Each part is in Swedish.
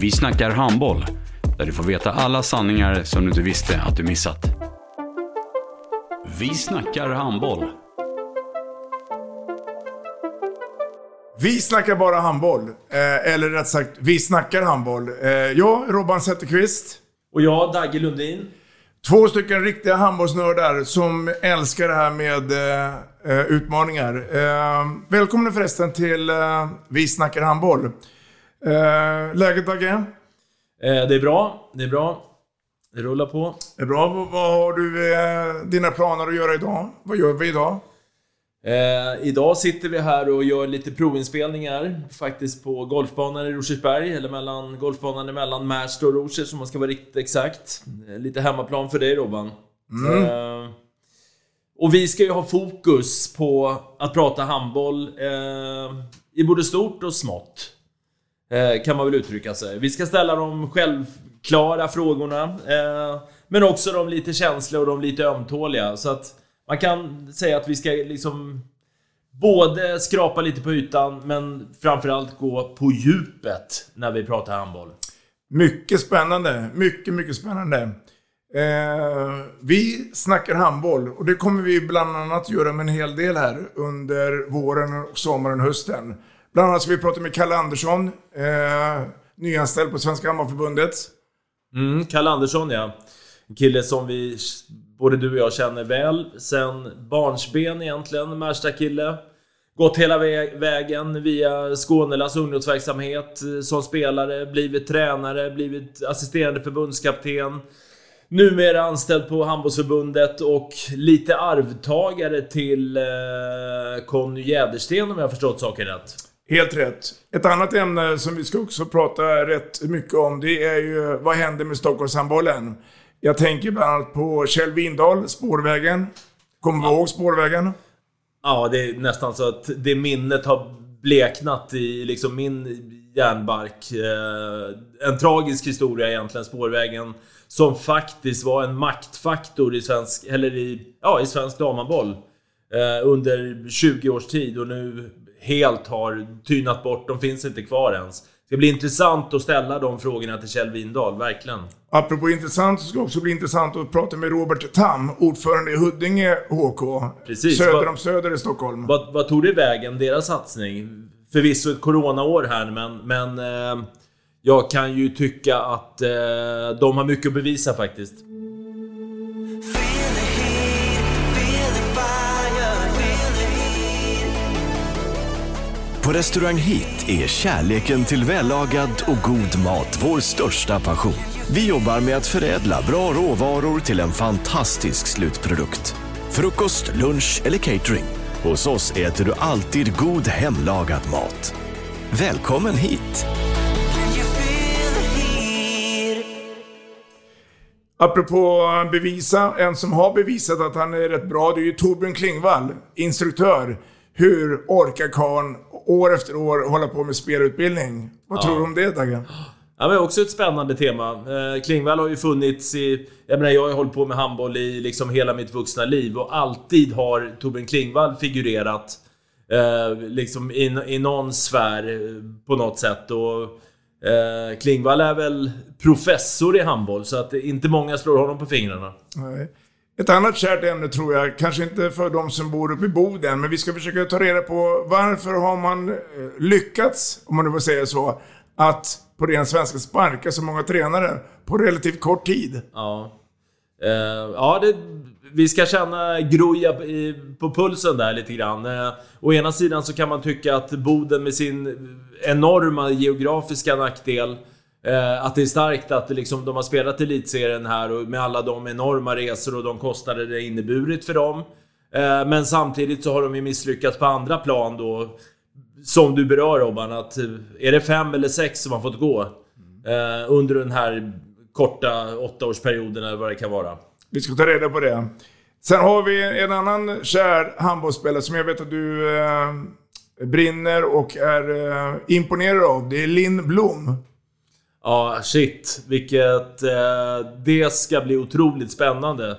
Vi snackar handboll, där du får veta alla sanningar som du inte visste att du missat. Vi snackar handboll. Vi snackar bara handboll. Eh, eller rätt sagt, vi snackar handboll. Eh, jag, Robban Zetterqvist. Och jag, Dagge Lundin. Två stycken riktiga handbollsnördar som älskar det här med eh, eh, utmaningar. Eh, välkomna förresten till eh, Vi snackar handboll. Eh, läget Dagge? Eh, det är bra, det är bra. Det rullar på. Det är bra. Vad, har du eh, dina planer att göra idag? Vad gör vi idag? Eh, idag sitter vi här och gör lite provinspelningar faktiskt på golfbanan i Rosersberg, eller mellan golfbanan mellan Märsta och Rosers om man ska vara riktigt exakt. Lite hemmaplan för dig Robban. Mm. Eh, och vi ska ju ha fokus på att prata handboll eh, i både stort och smått. Eh, kan man väl uttrycka sig. Vi ska ställa de självklara frågorna, eh, men också de lite känsliga och de lite ömtåliga. Så att man kan säga att vi ska liksom både skrapa lite på ytan, men framförallt gå på djupet när vi pratar handboll. Mycket spännande. Mycket, mycket spännande. Eh, vi snackar handboll och det kommer vi bland annat göra med en hel del här under våren, och sommaren och hösten. Bland annat ska vi prata med Kalle Andersson, eh, nyanställd på Svenska Handbollförbundet. Mm, Kalle Andersson ja. En kille som vi, både du och jag känner väl sen barnsben egentligen, Märsta-kille. Gått hela vägen via Skånelas ungdomsverksamhet eh, som spelare, blivit tränare, blivit assisterande förbundskapten. Numera anställd på handbollsförbundet och lite arvtagare till eh, Conny Jädersten om jag har förstått saken rätt. Helt rätt. Ett annat ämne som vi ska också prata rätt mycket om, det är ju vad händer med Stockholmshandbollen? Jag tänker bland annat på Kjell Windahl, Spårvägen. Kommer du ihåg Spårvägen? Ja, det är nästan så att det minnet har bleknat i liksom min hjärnbark. Eh, en tragisk historia egentligen, Spårvägen. Som faktiskt var en maktfaktor i svensk, eller i, ja, i svensk damhandboll. Eh, under 20 års tid och nu helt har tynat bort. De finns inte kvar ens. Det ska bli intressant att ställa de frågorna till Kjell Windahl, verkligen. Apropå intressant så ska det också bli intressant att prata med Robert Tam, ordförande i Huddinge HK. Precis. Söder om Söder i Stockholm. Vad, vad tog det vägen, deras satsning? Förvisso ett coronaår här, men, men eh, jag kan ju tycka att eh, de har mycket att bevisa faktiskt. På Restaurang Hit är kärleken till vällagad och god mat vår största passion. Vi jobbar med att förädla bra råvaror till en fantastisk slutprodukt. Frukost, lunch eller catering. Hos oss äter du alltid god hemlagad mat. Välkommen hit! Apropå bevisa, en som har bevisat att han är rätt bra, det är ju Torbjörn Klingvall, instruktör. Hur orkar karln år efter år hålla på med spelutbildning? Vad Ja. tror du om det Dagge? Ja, men också ett spännande tema. Eh, Klingvall har ju funnits i... Jag menar, jag har hållit på med handboll i liksom hela mitt vuxna liv och alltid har Torbjörn Klingvall figurerat eh, liksom i, i någon sfär eh, på något sätt. Och, eh, Klingvall är väl professor i handboll, så att inte många slår honom på fingrarna. Nej. Ett annat kärt ämne tror jag, kanske inte för de som bor uppe i Boden, men vi ska försöka ta reda på varför har man eh, lyckats, om man nu får säga så, att på ren svenska sparka så många tränare på relativt kort tid. Ja. Eh, ja, det, vi ska känna groja på pulsen där lite grann. Eh, å ena sidan så kan man tycka att Boden med sin enorma geografiska nackdel Eh, att det är starkt att liksom, de har spelat elitserien här och med alla de enorma resor och de kostnader det inneburit för dem. Eh, men samtidigt så har de ju misslyckats på andra plan då. Som du berör Robban, att eh, är det fem eller sex som har fått gå eh, under den här korta åttaårsperioden eller vad det kan vara. Vi ska ta reda på det. Sen har vi en annan kär handbollsspelare som jag vet att du eh, brinner och är eh, imponerad av. Det är Linn Blom. Ja, shit. Vilket... Eh, det ska bli otroligt spännande.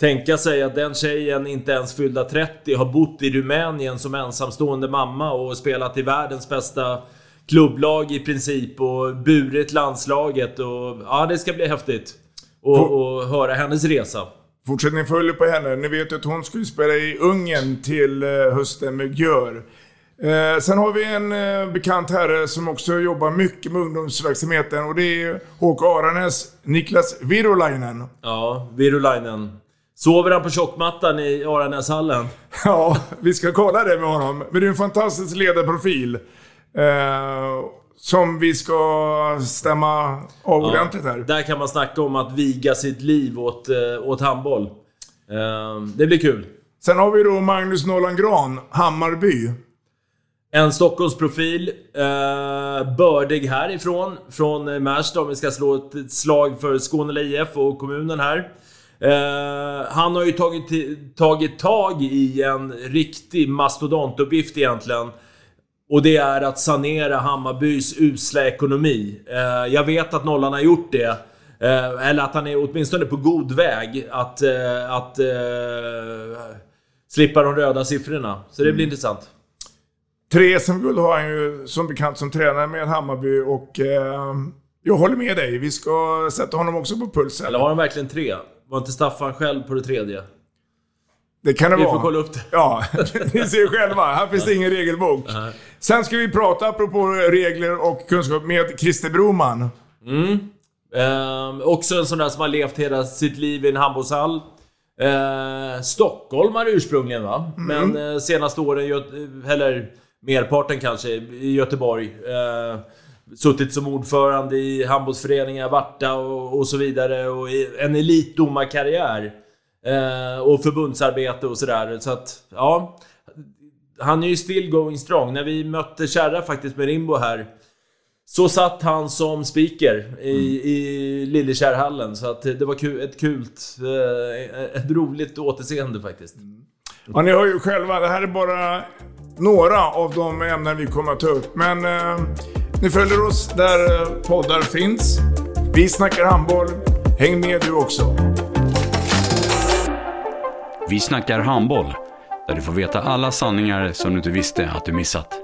Tänka sig att den tjejen, inte ens fyllda 30, har bott i Rumänien som ensamstående mamma och spelat i världens bästa klubblag i princip och burit landslaget och... Ja, det ska bli häftigt. Och, och höra hennes resa. Fortsättning följer på henne. Ni vet att hon skulle spela i Ungern till eh, hösten med Gör. Eh, sen har vi en eh, bekant herre som också jobbar mycket med ungdomsverksamheten och det är HK Aranäs, Niklas Virolainen. Ja, Virolainen. Sover han på tjockmattan i Aranäshallen? Ja, vi ska kolla det med honom. Men det är en fantastisk ledarprofil. Eh, som vi ska stämma av Ja, ordentligt här. Där kan man snacka om att viga sitt liv åt, eh, åt handboll. Eh, det blir kul. Sen har vi då Magnus Nolan Gran, Hammarby. En Stockholmsprofil, eh, bördig härifrån, från Märsta om vi ska slå ett slag för Skåne IF och kommunen här. Eh, han har ju tagit, tagit tag i en riktig mastodontuppgift egentligen. Och det är att sanera Hammarbys usla ekonomi. Eh, jag vet att Nollan har gjort det. Eh, eller att han är åtminstone på god väg att, eh, att eh, slippa de röda siffrorna. Så det blir intressant. Tre SM-guld har han ju som bekant som tränare med Hammarby och eh, jag håller med dig. Vi ska sätta honom också på pulsen. Eller har han verkligen tre? Var inte Staffan själv på det tredje? Det kan det Vi vara. får kolla upp det. Ja, ni ser själva. Här finns det ingen regelbok. Sen ska vi prata, apropå regler och kunskap, med Christer Broman. Mm. Ehm, också en sån där som har levt hela sitt liv i en handbollshall. Ehm, stockholmare ursprungligen va? Men eh, senaste åren, eller merparten kanske, i Göteborg. Eh, suttit som ordförande i handbollsföreningar, Varta och, och så vidare. Och en elitdomarkarriär. Eh, och förbundsarbete och sådär. Så att, ja. Han är ju still going strong. När vi mötte Kärra faktiskt med Rimbo här så satt han som speaker i, i Lillekärrhallen. Så att det var kul, ett kult, eh, ett roligt återseende faktiskt. Ja, ni hör ju själva, det här är bara några av de ämnen vi kommer att ta upp. Men eh, ni följer oss där eh, poddar finns. Vi snackar handboll. Häng med du också. Vi snackar handboll, där du får veta alla sanningar som du inte visste att du missat.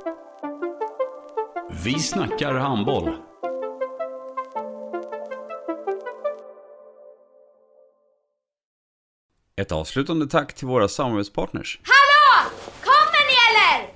Vi snackar handboll. Ett avslutande tack till våra samarbetspartners. Hallå! Kommer ni eller?